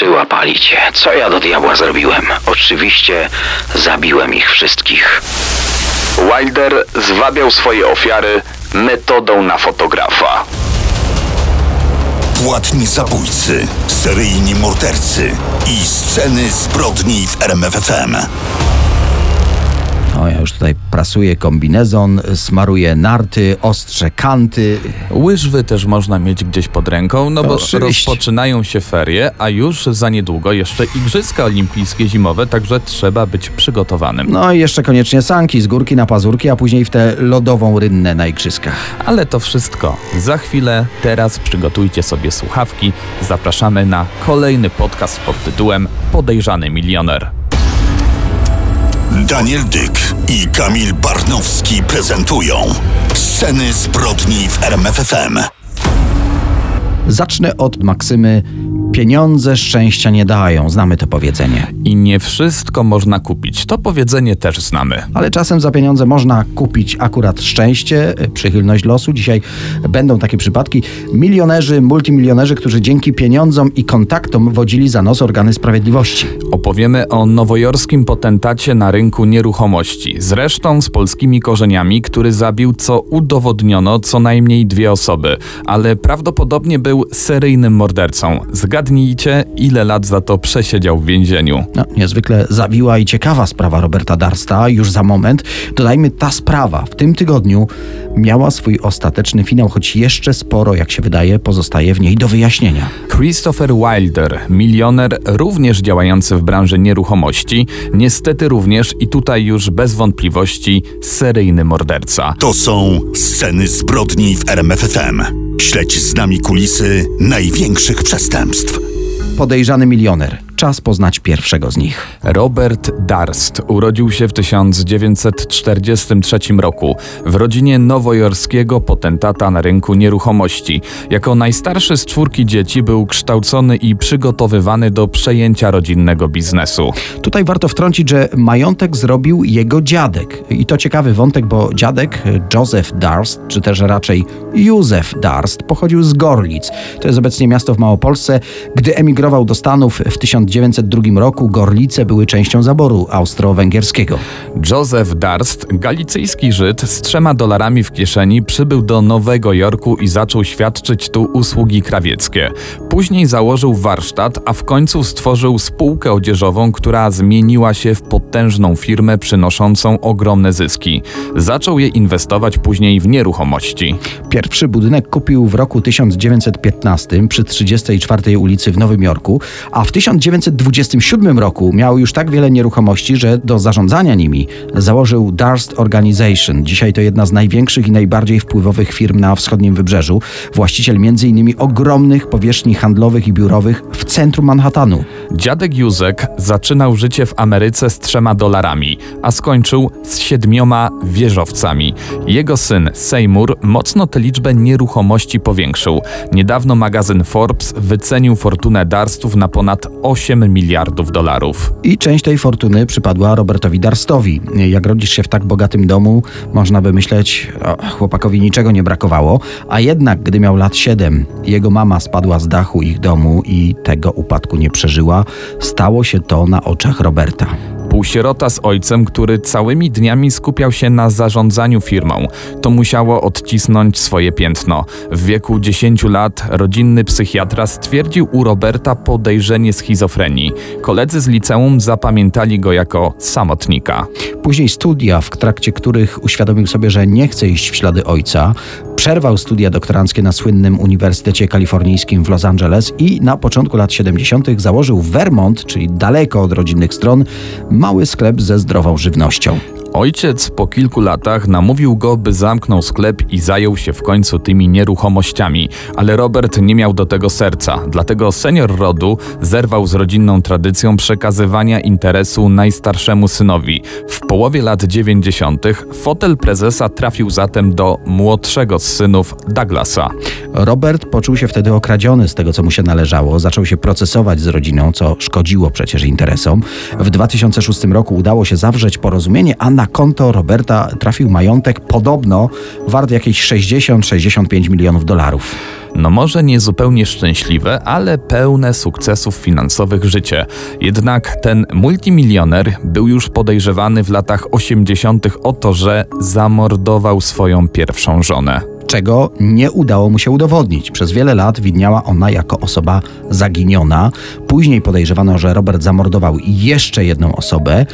Przyłapali cię. Co ja do diabła zrobiłem? Oczywiście zabiłem ich wszystkich. Wilder zwabiał swoje ofiary metodą na fotografa. Płatni zabójcy, seryjni mordercy i sceny zbrodni w RMFFM. O, ja już tutaj prasuję kombinezon, smaruję narty, ostrze kanty. Łyżwy też można mieć gdzieś pod ręką, no bo Oczywiście. rozpoczynają się ferie, a już za niedługo jeszcze Igrzyska Olimpijskie Zimowe, także trzeba być przygotowanym. No i jeszcze koniecznie sanki z górki na pazurki, a później w tę lodową rynnę na igrzyskach. Ale to wszystko za chwilę. Teraz przygotujcie sobie słuchawki. Zapraszamy na kolejny podcast pod tytułem Podejrzany Milioner. Daniel Dyk i Kamil Barnowski prezentują sceny zbrodni w RMFFM. Zacznę od Maksymy. Pieniądze szczęścia nie dają. Znamy to powiedzenie. I nie wszystko można kupić. To powiedzenie też znamy. Ale czasem za pieniądze można kupić akurat szczęście, y, przychylność losu. Dzisiaj będą takie przypadki. Milionerzy, multimilionerzy, którzy dzięki pieniądzom i kontaktom wodzili za nos organy sprawiedliwości. Opowiemy o nowojorskim potentacie na rynku nieruchomości, zresztą z polskimi korzeniami, który zabił, co udowodniono, co najmniej dwie osoby, ale prawdopodobnie był seryjnym mordercą. Zgadnijcie, ile lat za to przesiedział w więzieniu. No, niezwykle zawiła i ciekawa sprawa Roberta Darsta. Już za moment. Dodajmy, ta sprawa w tym tygodniu miała swój ostateczny finał, choć jeszcze sporo, jak się wydaje, pozostaje w niej do wyjaśnienia. Christopher Wilder, milioner również działający w branży nieruchomości, niestety również i tutaj już bez wątpliwości seryjny morderca. To są sceny zbrodni w RMFFM. Śledź z nami kulisy największych przestępstw. Podejrzany milioner. Czas poznać pierwszego z nich. Robert Darst urodził się w 1943 roku w rodzinie nowojorskiego potentata na rynku nieruchomości. Jako najstarszy z czwórki dzieci był kształcony i przygotowywany do przejęcia rodzinnego biznesu. Tutaj warto wtrącić, że majątek zrobił jego dziadek. I to ciekawy wątek, bo dziadek Joseph Darst, czy też raczej Józef Darst, pochodził z Gorlic. To jest obecnie miasto w Małopolsce. Gdy emigrował do Stanów w 1902 roku, Gorlice były częścią zaboru austro-węgierskiego. Joseph Darst, galicyjski Żyd z trzema dolarami w kieszeni, przybył do Nowego Jorku i zaczął świadczyć tu usługi krawieckie. Później założył warsztat, a w końcu stworzył spółkę odzieżową, która zmieniła się w potężną firmę przynoszącą ogromne zyski. Zaczął je inwestować później w nieruchomości. Pierwszy budynek kupił w roku 1915 przy 34 ulicy w Nowym Jorku, a w 1927 roku miał już tak wiele nieruchomości, że do zarządzania nimi założył Darst Organization. Dzisiaj to jedna z największych i najbardziej wpływowych firm na wschodnim wybrzeżu. Właściciel m.in. ogromnych powierzchni handlowych i biurowych w centrum Manhattanu. Dziadek Józek zaczynał życie w Ameryce z trzema dolarami, a skończył z siedmioma wieżowcami. Jego syn Seymour mocno tę liczbę nieruchomości powiększył. Niedawno magazyn Forbes wycenił fortunę Darstów na ponad 8 miliardów dolarów. I część tej fortuny przypadła Robertowi Darstowi. Jak rodzisz się w tak bogatym domu, można by myśleć, o, chłopakowi niczego nie brakowało, a jednak, gdy miał lat 7, jego mama spadła z dachu ich domu i tego upadku nie przeżyła, stało się to na oczach Roberta. Półsierota z ojcem, który całymi dniami skupiał się na zarządzaniu firmą. To musiało odcisnąć swoje piętno. W wieku 10 lat rodzinny psychiatra stwierdził u Roberta podejrzenie schizofrenii. Koledzy z liceum zapamiętali go jako samotnika. Później studia, w trakcie których uświadomił sobie, że nie chce iść w ślady ojca, przerwał studia doktoranckie na słynnym Uniwersytecie Kalifornijskim w Los Angeles i na początku lat 70. założył w Vermont, czyli daleko od rodzinnych stron, mały sklep ze zdrową żywnością. Ojciec po kilku latach namówił go, by zamknął sklep i zajął się w końcu tymi nieruchomościami, ale Robert nie miał do tego serca, dlatego senior rodu zerwał z rodzinną tradycją przekazywania interesu najstarszemu synowi. W połowie lat 90. fotel prezesa trafił zatem do młodszego z synów Douglasa. Robert poczuł się wtedy okradziony z tego, co mu się należało. Zaczął się procesować z rodziną, co szkodziło przecież interesom. W 2006 roku udało się zawrzeć porozumienie, a na konto Roberta trafił majątek podobno wart jakieś 60-65 milionów dolarów. No może nie zupełnie szczęśliwe, ale pełne sukcesów finansowych życie. Jednak ten multimilioner był już podejrzewany w latach 80. o to, że zamordował swoją pierwszą żonę czego nie udało mu się udowodnić. Przez wiele lat widniała ona jako osoba zaginiona. Później podejrzewano, że Robert zamordował jeszcze jedną osobę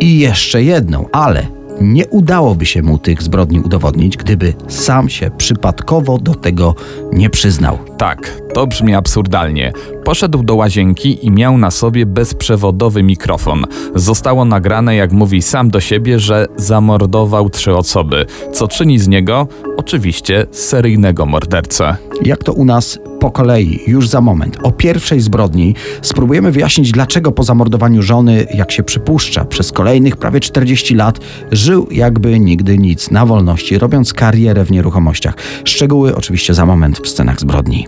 i jeszcze jedną, ale nie udałoby się mu tych zbrodni udowodnić, gdyby sam się przypadkowo do tego nie przyznał. Tak, to brzmi absurdalnie. Poszedł do łazienki i miał na sobie bezprzewodowy mikrofon. Zostało nagrane, jak mówi sam do siebie, że zamordował trzy osoby, co czyni z niego oczywiście seryjnego mordercę. Jak to u nas po kolei, już za moment. O pierwszej zbrodni spróbujemy wyjaśnić, dlaczego po zamordowaniu żony, jak się przypuszcza, przez kolejnych prawie 40 lat żył jakby nigdy nic na wolności, robiąc karierę w nieruchomościach. Szczegóły oczywiście za moment w scenach zbrodni.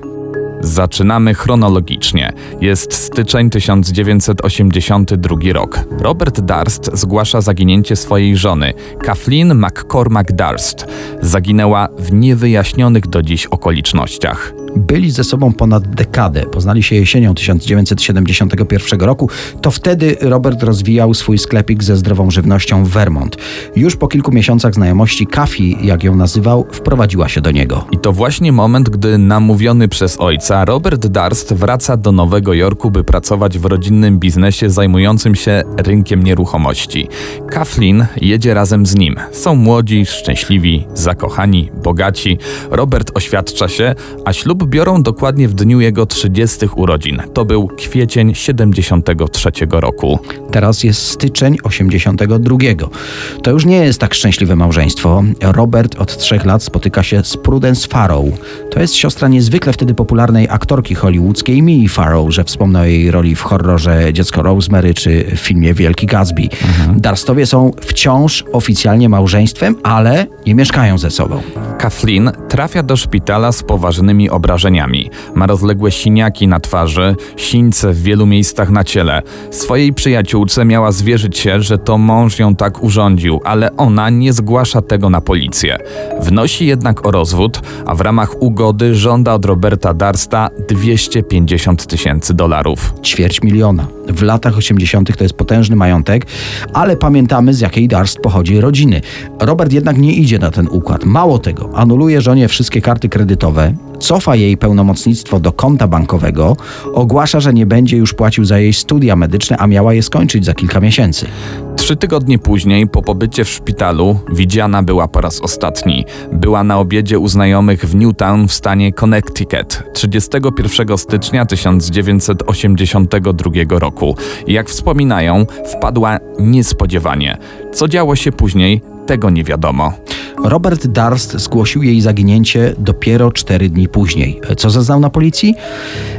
Zaczynamy chronologicznie. Jest styczeń 1982 rok. Robert Darst zgłasza zaginięcie swojej żony, Kathleen McCormack Darst. Zaginęła w niewyjaśnionych do dziś okolicznościach. Byli ze sobą ponad dekadę. Poznali się jesienią 1971 roku. To wtedy Robert rozwijał swój sklepik ze zdrową żywnością w Vermont. Już po kilku miesiącach znajomości Kafi, jak ją nazywał, wprowadziła się do niego. I to właśnie moment, gdy namówiony przez ojca Robert Darst wraca do Nowego Jorku, by pracować w rodzinnym biznesie zajmującym się rynkiem nieruchomości. Kathleen jedzie razem z nim. Są młodzi, szczęśliwi, zakochani, bogaci. Robert oświadcza się, a ślub biorą dokładnie w dniu jego 30 urodzin. To był kwiecień 73 roku. Teraz jest styczeń 82. To już nie jest tak szczęśliwe małżeństwo. Robert od trzech lat spotyka się z Prudence Farrow. To jest siostra niezwykle wtedy popularnej aktorki hollywoodzkiej Mii Farrow, że wspomnę o jej roli w horrorze Dziecko Rosemary czy w filmie Wielki Gatsby. Mhm. Darstowie są wciąż oficjalnie małżeństwem, ale nie mieszkają ze sobą. Kathleen trafia do szpitala z poważnymi obrażeniami. Ma rozległe siniaki na twarzy, sińce w wielu miejscach na ciele. Swojej przyjaciółce miała zwierzyć się, że to mąż ją tak urządził, ale ona nie zgłasza tego na policję. Wnosi jednak o rozwód, a w ramach ugody żąda od Roberta Darsta 250 tysięcy dolarów. Ćwierć miliona. W latach 80. to jest potężny majątek, ale pamiętamy z jakiej Darst pochodzi rodziny. Robert jednak nie idzie na ten układ. Mało tego, anuluje żonie wszystkie karty kredytowe, cofa jej pełnomocnictwo do konta bankowego, ogłasza, że nie będzie już płacił za jej studia medyczne, a miała je skończyć za kilka miesięcy. Trzy tygodnie później, po pobycie w szpitalu, widziana była po raz ostatni. Była na obiedzie u znajomych w Newtown w stanie Connecticut 31 stycznia 1982 roku. Jak wspominają, wpadła niespodziewanie. Co działo się później, tego nie wiadomo. Robert Darst zgłosił jej zaginięcie dopiero cztery dni później. Co zeznał na policji?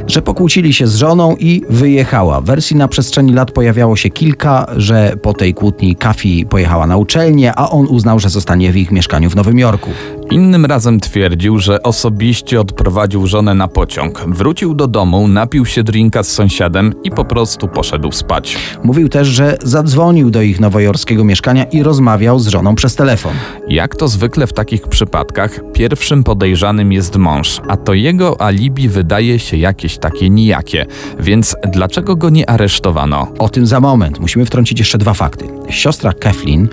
Że pokłócili się z żoną i wyjechała. Wersji na przestrzeni lat pojawiało się kilka, że po tej kłótni Kafi pojechała na uczelnię, a on uznał, że zostanie w ich mieszkaniu w Nowym Jorku. Innym razem twierdził, że osobiście odprowadził żonę na pociąg. Wrócił do domu, napił się drinka z sąsiadem i po prostu poszedł spać. Mówił też, że zadzwonił do ich nowojorskiego mieszkania i rozmawiał z żoną przez telefon. Jak to zwykle w takich przypadkach, pierwszym podejrzanym jest mąż, a to jego alibi wydaje się jakieś takie nijakie. Więc dlaczego go nie aresztowano? O tym za moment. Musimy wtrącić jeszcze dwa fakty. Siostra Kathleen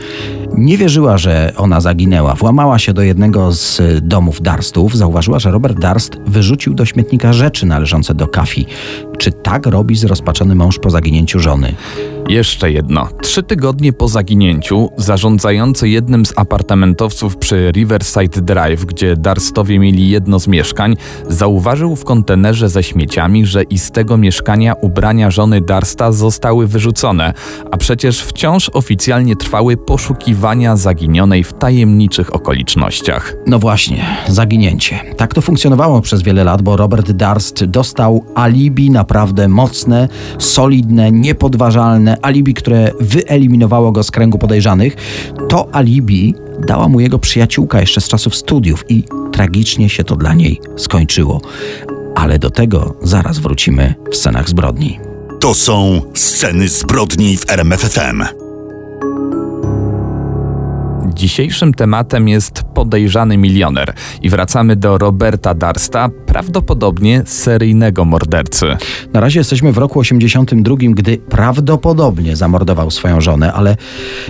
nie wierzyła, że ona zaginęła. Włamała się do jednego z domów Darstów. Zauważyła, że Robert Darst wyrzucił do śmietnika rzeczy należące do Kafi. Czy tak robi zrozpaczony mąż po zaginięciu żony? Jeszcze jedno. Trzy tygodnie po zaginięciu, zarządzający jednym z apartamentowców przy Riverside Drive, gdzie Darstowie mieli jedno z mieszkań, zauważył w kontenerze ze śmieciami, że i z tego mieszkania ubrania żony Darsta zostały wyrzucone, a przecież wciąż oficjalnie trwały poszukiwania zaginionej w tajemniczych okolicznościach. No właśnie, zaginięcie. Tak to funkcjonowało przez wiele lat, bo Robert Darst dostał alibi naprawdę mocne, solidne, niepodważalne alibi, które wyeliminowało go z kręgu podejrzanych. To alibi dała mu jego przyjaciółka jeszcze z czasów studiów i tragicznie się to dla niej skończyło. Ale do tego zaraz wrócimy w scenach zbrodni. To są sceny zbrodni w RMFFM. Dzisiejszym tematem jest podejrzany milioner i wracamy do Roberta Darsta, prawdopodobnie seryjnego mordercy. Na razie jesteśmy w roku 82, gdy prawdopodobnie zamordował swoją żonę, ale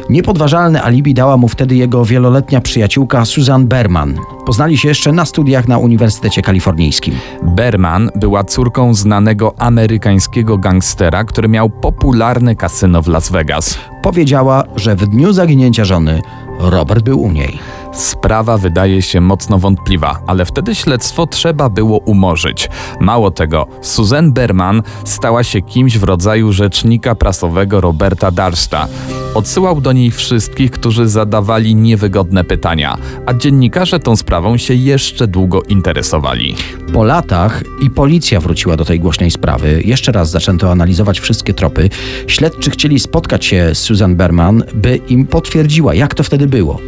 niepodważalne alibi dała mu wtedy jego wieloletnia przyjaciółka Susan Berman. Poznali się jeszcze na studiach na Uniwersytecie Kalifornijskim. Berman była córką znanego amerykańskiego gangstera, który miał popularne kasyno w Las Vegas. Powiedziała, że w dniu zaginięcia żony Robert był u niej. Sprawa wydaje się mocno wątpliwa, ale wtedy śledztwo trzeba było umorzyć. Mało tego, Susan Berman stała się kimś w rodzaju rzecznika prasowego Roberta Darsta. Odsyłał do niej wszystkich, którzy zadawali niewygodne pytania, a dziennikarze tą sprawą się jeszcze długo interesowali. Po latach i policja wróciła do tej głośnej sprawy. Jeszcze raz zaczęto analizować wszystkie tropy. Śledczy chcieli spotkać się z Susan Berman, by im potwierdziła, jak to wtedy było.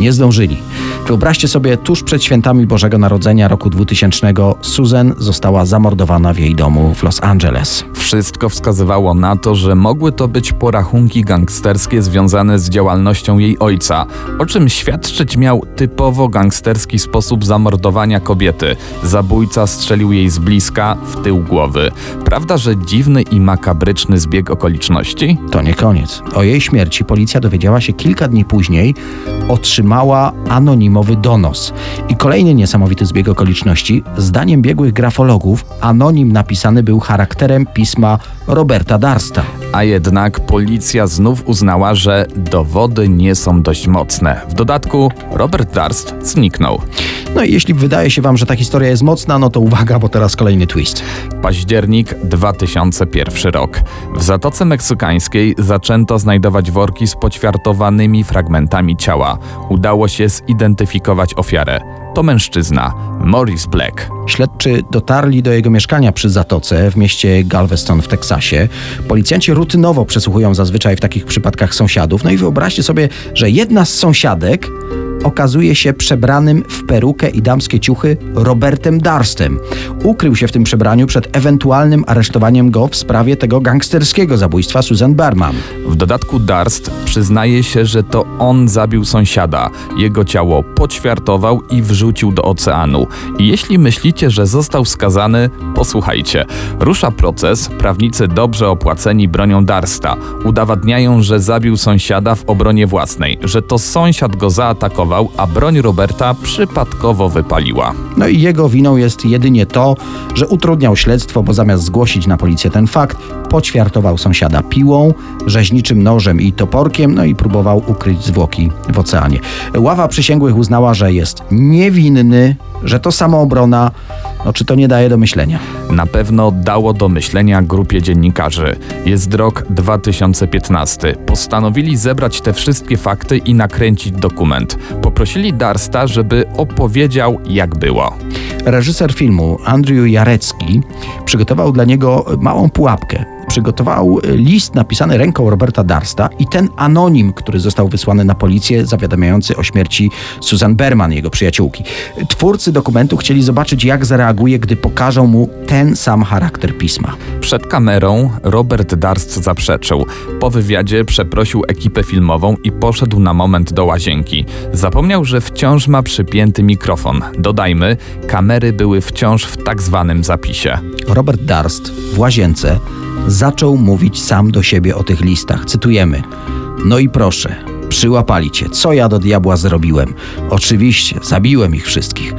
Nie zdążyli. Wyobraźcie sobie, tuż przed świętami Bożego Narodzenia roku 2000 Susan została zamordowana w jej domu w Los Angeles. Wszystko wskazywało na to, że mogły to być porachunki gangsterskie związane z działalnością jej ojca, o czym świadczyć miał typowo gangsterski sposób zamordowania kobiety. Zabójca strzelił jej z bliska w tył głowy. Prawda, że dziwny i makabryczny zbieg okoliczności? To nie koniec. O jej śmierci policja dowiedziała się kilka dni później, otrzymała anonimowy donos. I kolejny niesamowity zbieg okoliczności. Zdaniem biegłych grafologów, anonim napisany był charakterem pisma Roberta Darsta. A jednak policja znów uznała, że dowody nie są dość mocne. W dodatku Robert Darst zniknął. No i jeśli wydaje się Wam, że ta historia jest mocna, no to uwaga, bo teraz kolejny twist. Październik 2001 rok. W Zatoce Meksykańskiej zaczęto znajdować worki z poćwiartowanymi fragmentami ciała. Udało się zidentyfikować ofiarę. To mężczyzna, Morris Black. Śledczy dotarli do jego mieszkania przy Zatoce w mieście Galveston w Teksasie. Policjanci rutynowo przesłuchują zazwyczaj w takich przypadkach sąsiadów. No i wyobraźcie sobie, że jedna z sąsiadek okazuje się przebranym w perukę i damskie ciuchy Robertem Darstem. Ukrył się w tym przebraniu przed ewentualnym aresztowaniem go w sprawie tego gangsterskiego zabójstwa Susan Berman. W dodatku Darst przyznaje się, że to on zabił sąsiada. Jego ciało poćwiartował i wrzucił do oceanu. I jeśli myślicie, że został skazany, posłuchajcie. Rusza proces, prawnicy dobrze opłaceni bronią Darsta. Udowadniają, że zabił sąsiada w obronie własnej, że to sąsiad go zaatakował, a broń Roberta przypadkowo wypaliła. No i jego winą jest jedynie to, że utrudniał śledztwo, bo zamiast zgłosić na policję ten fakt, poćwiartował sąsiada piłą, rzeźniczym nożem i toporkiem, no i próbował ukryć zwłoki w oceanie. Ława przysięgłych uznała, że jest niewinny, że to samoobrona, no czy to nie daje do myślenia? Na pewno dało do myślenia grupie dziennikarzy. Jest rok 2015. Postanowili zebrać te wszystkie fakty i nakręcić dokument. Poprosili Darsta, żeby opowiedział, jak było. Reżyser filmu Andrew Jarecki przygotował dla niego małą pułapkę. Przygotował list napisany ręką Roberta Darsta i ten anonim, który został wysłany na policję, zawiadamiający o śmierci Susan Berman, jego przyjaciółki. Twórcy dokumentu chcieli zobaczyć, jak zareaguje, gdy pokażą mu ten sam charakter pisma. Przed kamerą Robert Darst zaprzeczył. Po wywiadzie przeprosił ekipę filmową i poszedł na moment do łazienki. Zapomniał, że wciąż ma przypięty mikrofon. Dodajmy, kamery były wciąż w tak zwanym zapisie. Robert Darst w łazience zaczął mówić sam do siebie o tych listach. Cytujemy. No i proszę, przyłapali cię. Co ja do diabła zrobiłem? Oczywiście, zabiłem ich wszystkich.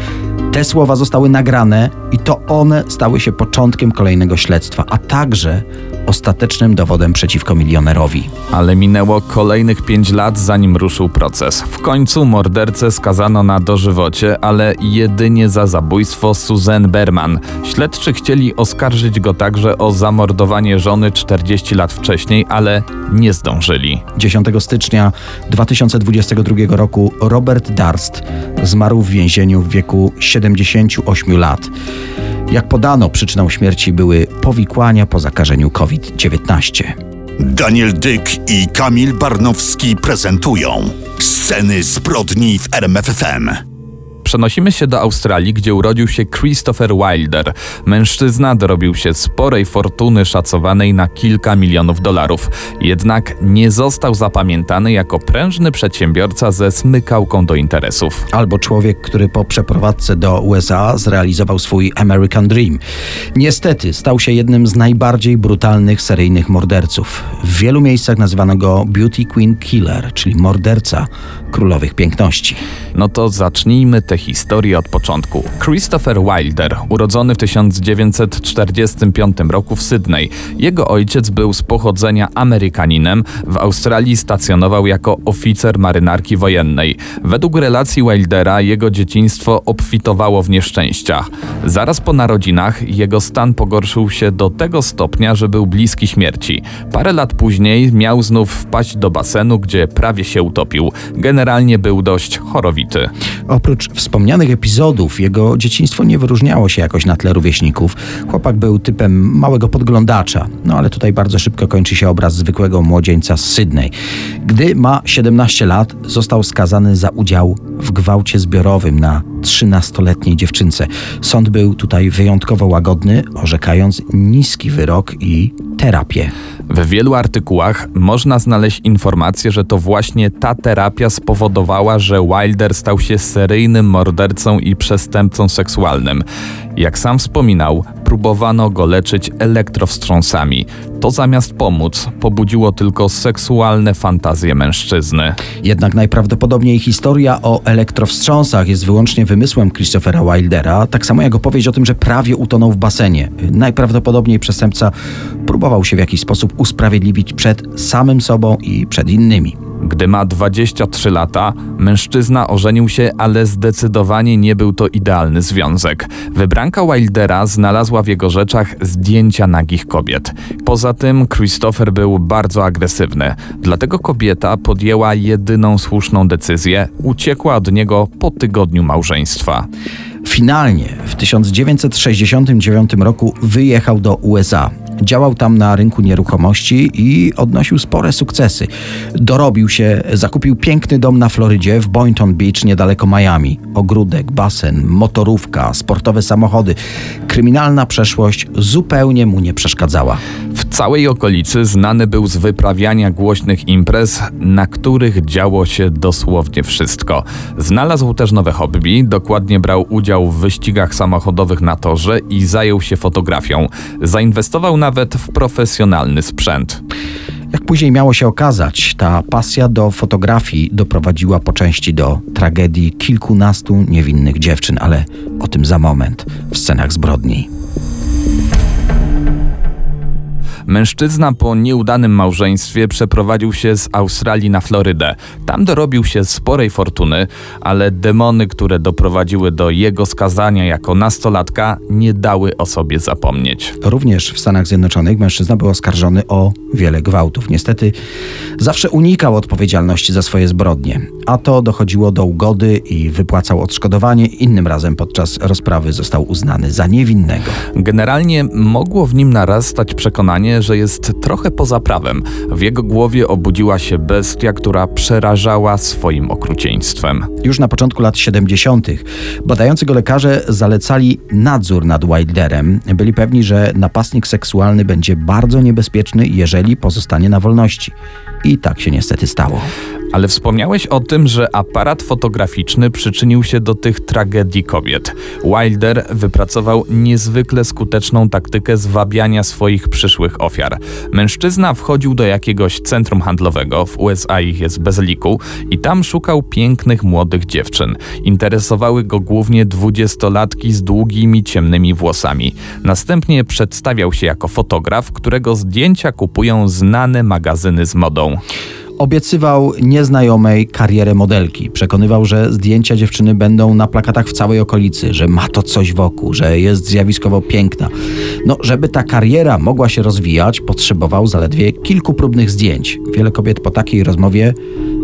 Te słowa zostały nagrane i to one stały się początkiem kolejnego śledztwa, a także ostatecznym dowodem przeciwko milionerowi. Ale minęło kolejnych pięć lat, zanim ruszył proces. W końcu mordercę skazano na dożywocie, ale jedynie za zabójstwo Susan Berman. Śledczy chcieli oskarżyć go także o zamordowanie żony 40 lat wcześniej, ale nie zdążyli. 10 stycznia 2022 roku Robert Darst zmarł w więzieniu w wieku 78 lat. Jak podano, przyczyną śmierci były powikłania po zakażeniu COVID-19. Daniel Dyk i Kamil Barnowski prezentują Sceny zbrodni w RMFFM. Przenosimy się do Australii, gdzie urodził się Christopher Wilder. Mężczyzna dorobił się sporej fortuny szacowanej na kilka milionów dolarów. Jednak nie został zapamiętany jako prężny przedsiębiorca ze smykałką do interesów. Albo człowiek, który po przeprowadzce do USA zrealizował swój American Dream. Niestety stał się jednym z najbardziej brutalnych seryjnych morderców. W wielu miejscach nazywano go Beauty Queen Killer, czyli morderca królowych piękności. No to zacznijmy tę historię od początku. Christopher Wilder, urodzony w 1945 roku w Sydney. Jego ojciec był z pochodzenia Amerykaninem. W Australii stacjonował jako oficer marynarki wojennej. Według relacji Wildera jego dzieciństwo obfitowało w nieszczęściach. Zaraz po narodzinach jego stan pogorszył się do tego stopnia, że był bliski śmierci. Parę lat później miał znów wpaść do basenu, gdzie prawie się utopił. Generalnie był dość chorowity. Oprócz wspomnianych epizodów, jego dzieciństwo nie wyróżniało się jakoś na tle rówieśników. Chłopak był typem małego podglądacza, no ale tutaj bardzo szybko kończy się obraz zwykłego młodzieńca z Sydney. Gdy ma 17 lat, został skazany za udział w gwałcie zbiorowym na 13-letniej dziewczynce. Sąd był tutaj wyjątkowo łagodny, orzekając niski wyrok i terapię. W wielu artykułach można znaleźć informację, że to właśnie ta terapia spowodowała, że Wilder stał się seryjnym mordercą i przestępcą seksualnym. Jak sam wspominał, próbowano go leczyć elektrowstrząsami. To zamiast pomóc, pobudziło tylko seksualne fantazje mężczyzny. Jednak najprawdopodobniej historia o elektrowstrząsach jest wyłącznie wymysłem Christophera Wildera, tak samo jak opowieść o tym, że prawie utonął w basenie. Najprawdopodobniej przestępca próbował się w jakiś sposób usprawiedliwić przed samym sobą i przed innymi. Gdy ma 23 lata, mężczyzna ożenił się, ale zdecydowanie nie był to idealny związek. Wybranka Wildera znalazła w jego rzeczach zdjęcia nagich kobiet. Poza tym Christopher był bardzo agresywny, dlatego kobieta podjęła jedyną słuszną decyzję uciekła od niego po tygodniu małżeństwa. Finalnie w 1969 roku wyjechał do USA. Działał tam na rynku nieruchomości i odnosił spore sukcesy. Dorobił się, zakupił piękny dom na Florydzie w Boynton Beach niedaleko Miami. Ogródek, basen, motorówka, sportowe samochody. Kryminalna przeszłość zupełnie mu nie przeszkadzała. W całej okolicy znany był z wyprawiania głośnych imprez, na których działo się dosłownie wszystko. Znalazł też nowe hobby, dokładnie brał udział w wyścigach samochodowych na torze i zajął się fotografią. Zainwestował nawet w profesjonalny sprzęt. Jak później miało się okazać, ta pasja do fotografii doprowadziła po części do tragedii kilkunastu niewinnych dziewczyn, ale o tym za moment w scenach zbrodni. Mężczyzna po nieudanym małżeństwie przeprowadził się z Australii na Florydę. Tam dorobił się sporej fortuny, ale demony, które doprowadziły do jego skazania jako nastolatka, nie dały o sobie zapomnieć. Również w Stanach Zjednoczonych mężczyzna był oskarżony o wiele gwałtów. Niestety zawsze unikał odpowiedzialności za swoje zbrodnie, a to dochodziło do ugody i wypłacał odszkodowanie. Innym razem podczas rozprawy został uznany za niewinnego. Generalnie mogło w nim narastać przekonanie, że jest trochę poza prawem. W jego głowie obudziła się bestia, która przerażała swoim okrucieństwem. Już na początku lat 70. badający go lekarze zalecali nadzór nad Wilderem. Byli pewni, że napastnik seksualny będzie bardzo niebezpieczny, jeżeli pozostanie na wolności. I tak się niestety stało. Ale wspomniałeś o tym, że aparat fotograficzny przyczynił się do tych tragedii kobiet. Wilder wypracował niezwykle skuteczną taktykę zwabiania swoich przyszłych ofiar. Mężczyzna wchodził do jakiegoś centrum handlowego, w USA ich jest bez liku, i tam szukał pięknych młodych dziewczyn. Interesowały go głównie dwudziestolatki z długimi, ciemnymi włosami. Następnie przedstawiał się jako fotograf, którego zdjęcia kupują znane magazyny z modą. Obiecywał nieznajomej karierę modelki. Przekonywał, że zdjęcia dziewczyny będą na plakatach w całej okolicy, że ma to coś wokół, że jest zjawiskowo piękna. No, żeby ta kariera mogła się rozwijać, potrzebował zaledwie kilku próbnych zdjęć. Wiele kobiet po takiej rozmowie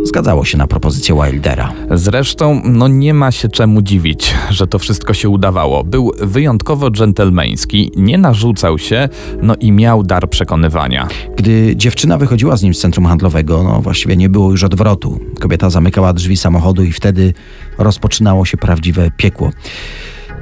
zgadzało się na propozycję Wildera. Zresztą, no nie ma się czemu dziwić, że to wszystko się udawało. Był wyjątkowo dżentelmeński, nie narzucał się, no i miał dar przekonywania. Gdy dziewczyna wychodziła z nim z centrum handlowego, no właściwie nie było już odwrotu. Kobieta zamykała drzwi samochodu i wtedy rozpoczynało się prawdziwe piekło.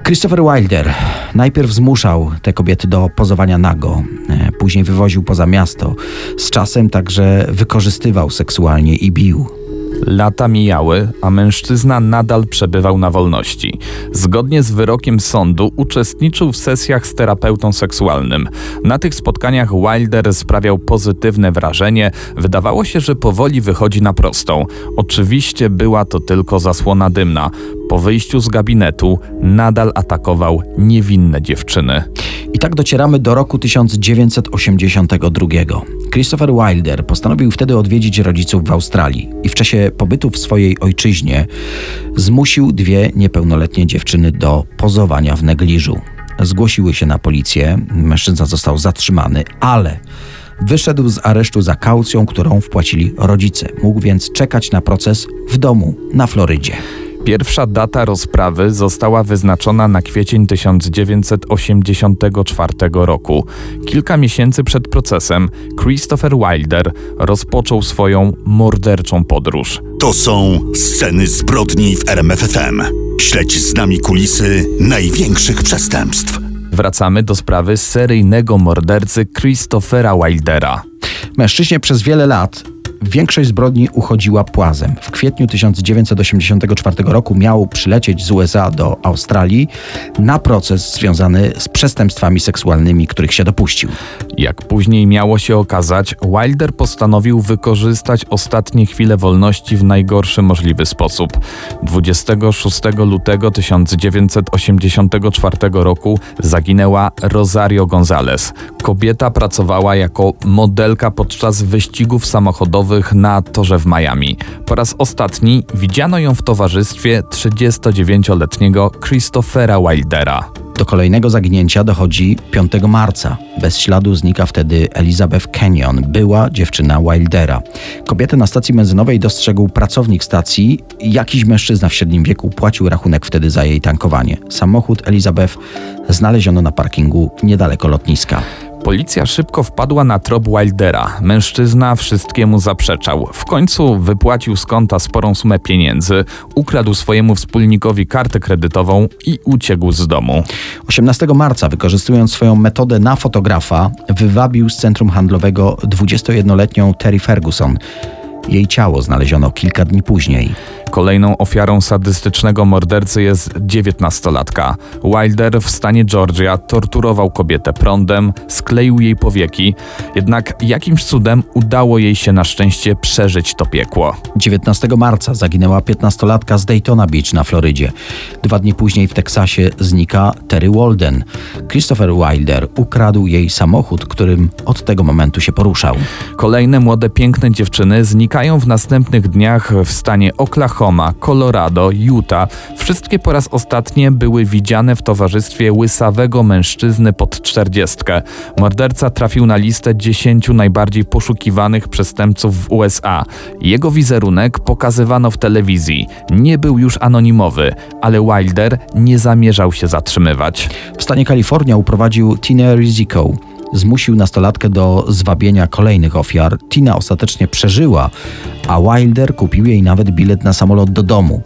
Christopher Wilder najpierw zmuszał te kobiety do pozowania nago, e, później wywoził poza miasto. Z czasem także wykorzystywał seksualnie i bił. Lata mijały, a mężczyzna nadal przebywał na wolności. Zgodnie z wyrokiem sądu uczestniczył w sesjach z terapeutą seksualnym. Na tych spotkaniach Wilder sprawiał pozytywne wrażenie. Wydawało się, że powoli wychodzi na prostą. Oczywiście była to tylko zasłona dymna. Po wyjściu z gabinetu nadal atakował niewinne dziewczyny. I tak docieramy do roku 1982. Christopher Wilder postanowił wtedy odwiedzić rodziców w Australii i w czasie pobytu w swojej ojczyźnie zmusił dwie niepełnoletnie dziewczyny do pozowania w negliżu. Zgłosiły się na policję, mężczyzna został zatrzymany, ale wyszedł z aresztu za kaucją, którą wpłacili rodzice. Mógł więc czekać na proces w domu na Florydzie. Pierwsza data rozprawy została wyznaczona na kwiecień 1984 roku. Kilka miesięcy przed procesem Christopher Wilder rozpoczął swoją morderczą podróż. To są sceny zbrodni w RMFFM. Śledź z nami kulisy największych przestępstw. Wracamy do sprawy seryjnego mordercy Christophera Wildera. Mężczyźnie przez wiele lat Większość zbrodni uchodziła płazem. W kwietniu 1984 roku miał przylecieć z USA do Australii na proces związany z przestępstwami seksualnymi, których się dopuścił. Jak później miało się okazać, Wilder postanowił wykorzystać ostatnie chwile wolności w najgorszy możliwy sposób. 26 lutego 1984 roku zaginęła Rosario Gonzalez. Kobieta pracowała jako modelka podczas wyścigów samochodowych na torze w Miami. Po raz ostatni widziano ją w towarzystwie 39-letniego Christophera Wildera. Do kolejnego zaginięcia dochodzi 5 marca. Bez śladu znika wtedy Elizabeth Kenyon, była dziewczyna Wildera. Kobietę na stacji benzynowej dostrzegł pracownik stacji. Jakiś mężczyzna w średnim wieku płacił rachunek wtedy za jej tankowanie. Samochód Elizabeth znaleziono na parkingu niedaleko lotniska. Policja szybko wpadła na trop Wildera. Mężczyzna wszystkiemu zaprzeczał. W końcu wypłacił z konta sporą sumę pieniędzy, ukradł swojemu wspólnikowi kartę kredytową i uciekł z domu. 18 marca, wykorzystując swoją metodę na fotografa, wywabił z centrum handlowego 21-letnią Terry Ferguson. Jej ciało znaleziono kilka dni później. Kolejną ofiarą sadystycznego mordercy jest dziewiętnastolatka. Wilder w stanie Georgia torturował kobietę prądem, skleił jej powieki, jednak jakimś cudem udało jej się na szczęście przeżyć to piekło. 19 marca zaginęła 15-latka z Daytona Beach na Florydzie. Dwa dni później w Teksasie znika Terry Walden. Christopher Wilder ukradł jej samochód, którym od tego momentu się poruszał. Kolejne młode, piękne dziewczyny znikają w następnych dniach w stanie Oklahoma Oklahoma, Colorado, Utah, wszystkie po raz ostatnie były widziane w towarzystwie łysawego mężczyzny pod czterdziestkę. Morderca trafił na listę dziesięciu najbardziej poszukiwanych przestępców w USA. Jego wizerunek pokazywano w telewizji. Nie był już anonimowy, ale Wilder nie zamierzał się zatrzymywać. W stanie Kalifornia uprowadził Tina Riziko zmusił nastolatkę do zwabienia kolejnych ofiar. Tina ostatecznie przeżyła, a Wilder kupił jej nawet bilet na samolot do domu.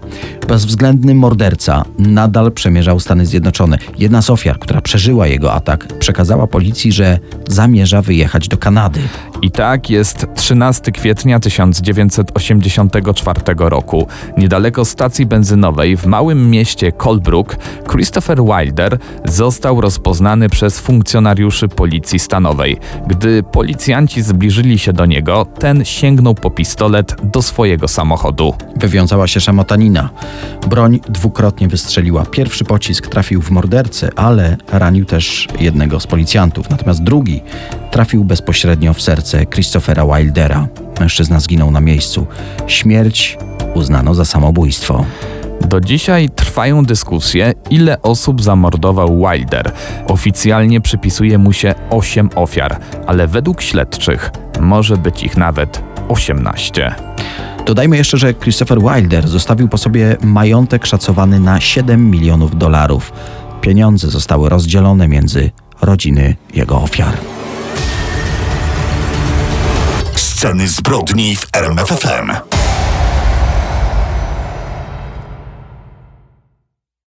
Bezwzględny morderca nadal przemierzał Stany Zjednoczone. Jedna z ofiar, która przeżyła jego atak, przekazała policji, że zamierza wyjechać do Kanady. I tak jest 13 kwietnia 1984 roku. Niedaleko stacji benzynowej w małym mieście Colebrook Christopher Wilder został rozpoznany przez funkcjonariuszy policji stanowej. Gdy policjanci zbliżyli się do niego, ten sięgnął po pistolet do swojego samochodu. Wywiązała się szamotanina. Broń dwukrotnie wystrzeliła. Pierwszy pocisk trafił w mordercę, ale ranił też jednego z policjantów. Natomiast drugi trafił bezpośrednio w serce Christophera Wildera. Mężczyzna zginął na miejscu. Śmierć uznano za samobójstwo. Do dzisiaj trwają dyskusje, ile osób zamordował Wilder. Oficjalnie przypisuje mu się 8 ofiar, ale według śledczych może być ich nawet 18. Dodajmy jeszcze, że Christopher Wilder zostawił po sobie majątek szacowany na 7 milionów dolarów. Pieniądze zostały rozdzielone między rodziny jego ofiar. Sceny zbrodni w RMFFM.